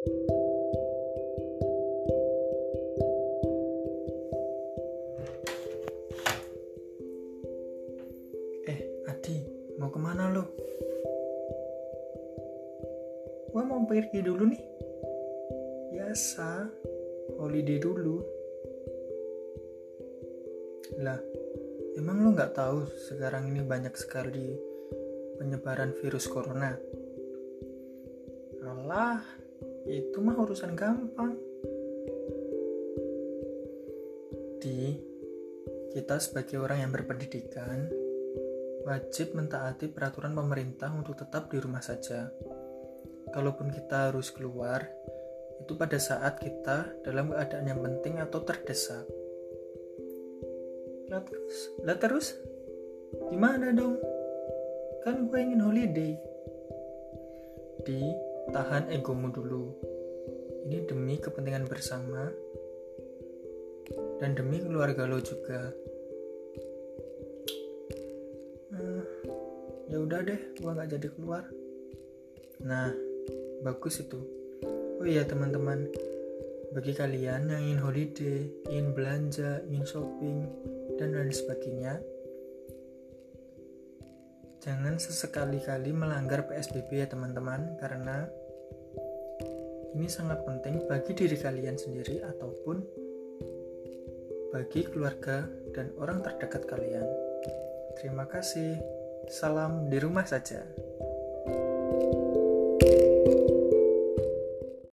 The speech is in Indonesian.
Eh, Adi, mau ke mana lo? Gua mau pergi dulu nih. Biasa, holiday dulu. Lah, emang lo nggak tahu sekarang ini banyak sekali penyebaran virus corona? Alah, itu mah urusan gampang. Di kita sebagai orang yang berpendidikan wajib mentaati peraturan pemerintah untuk tetap di rumah saja. Kalaupun kita harus keluar, itu pada saat kita dalam keadaan yang penting atau terdesak. Lah terus, lah terus, gimana dong? Kan gue ingin holiday. Di tahan egomu dulu. Ini demi kepentingan bersama dan demi keluarga lo juga. Eh, ya udah deh, gua nggak jadi keluar. Nah, bagus itu. Oh iya teman-teman, bagi kalian yang ingin holiday, ingin belanja, ingin shopping, dan lain sebagainya, jangan sesekali-kali melanggar PSBB ya teman-teman, karena ini sangat penting bagi diri kalian sendiri ataupun bagi keluarga dan orang terdekat kalian. Terima kasih. Salam di rumah saja.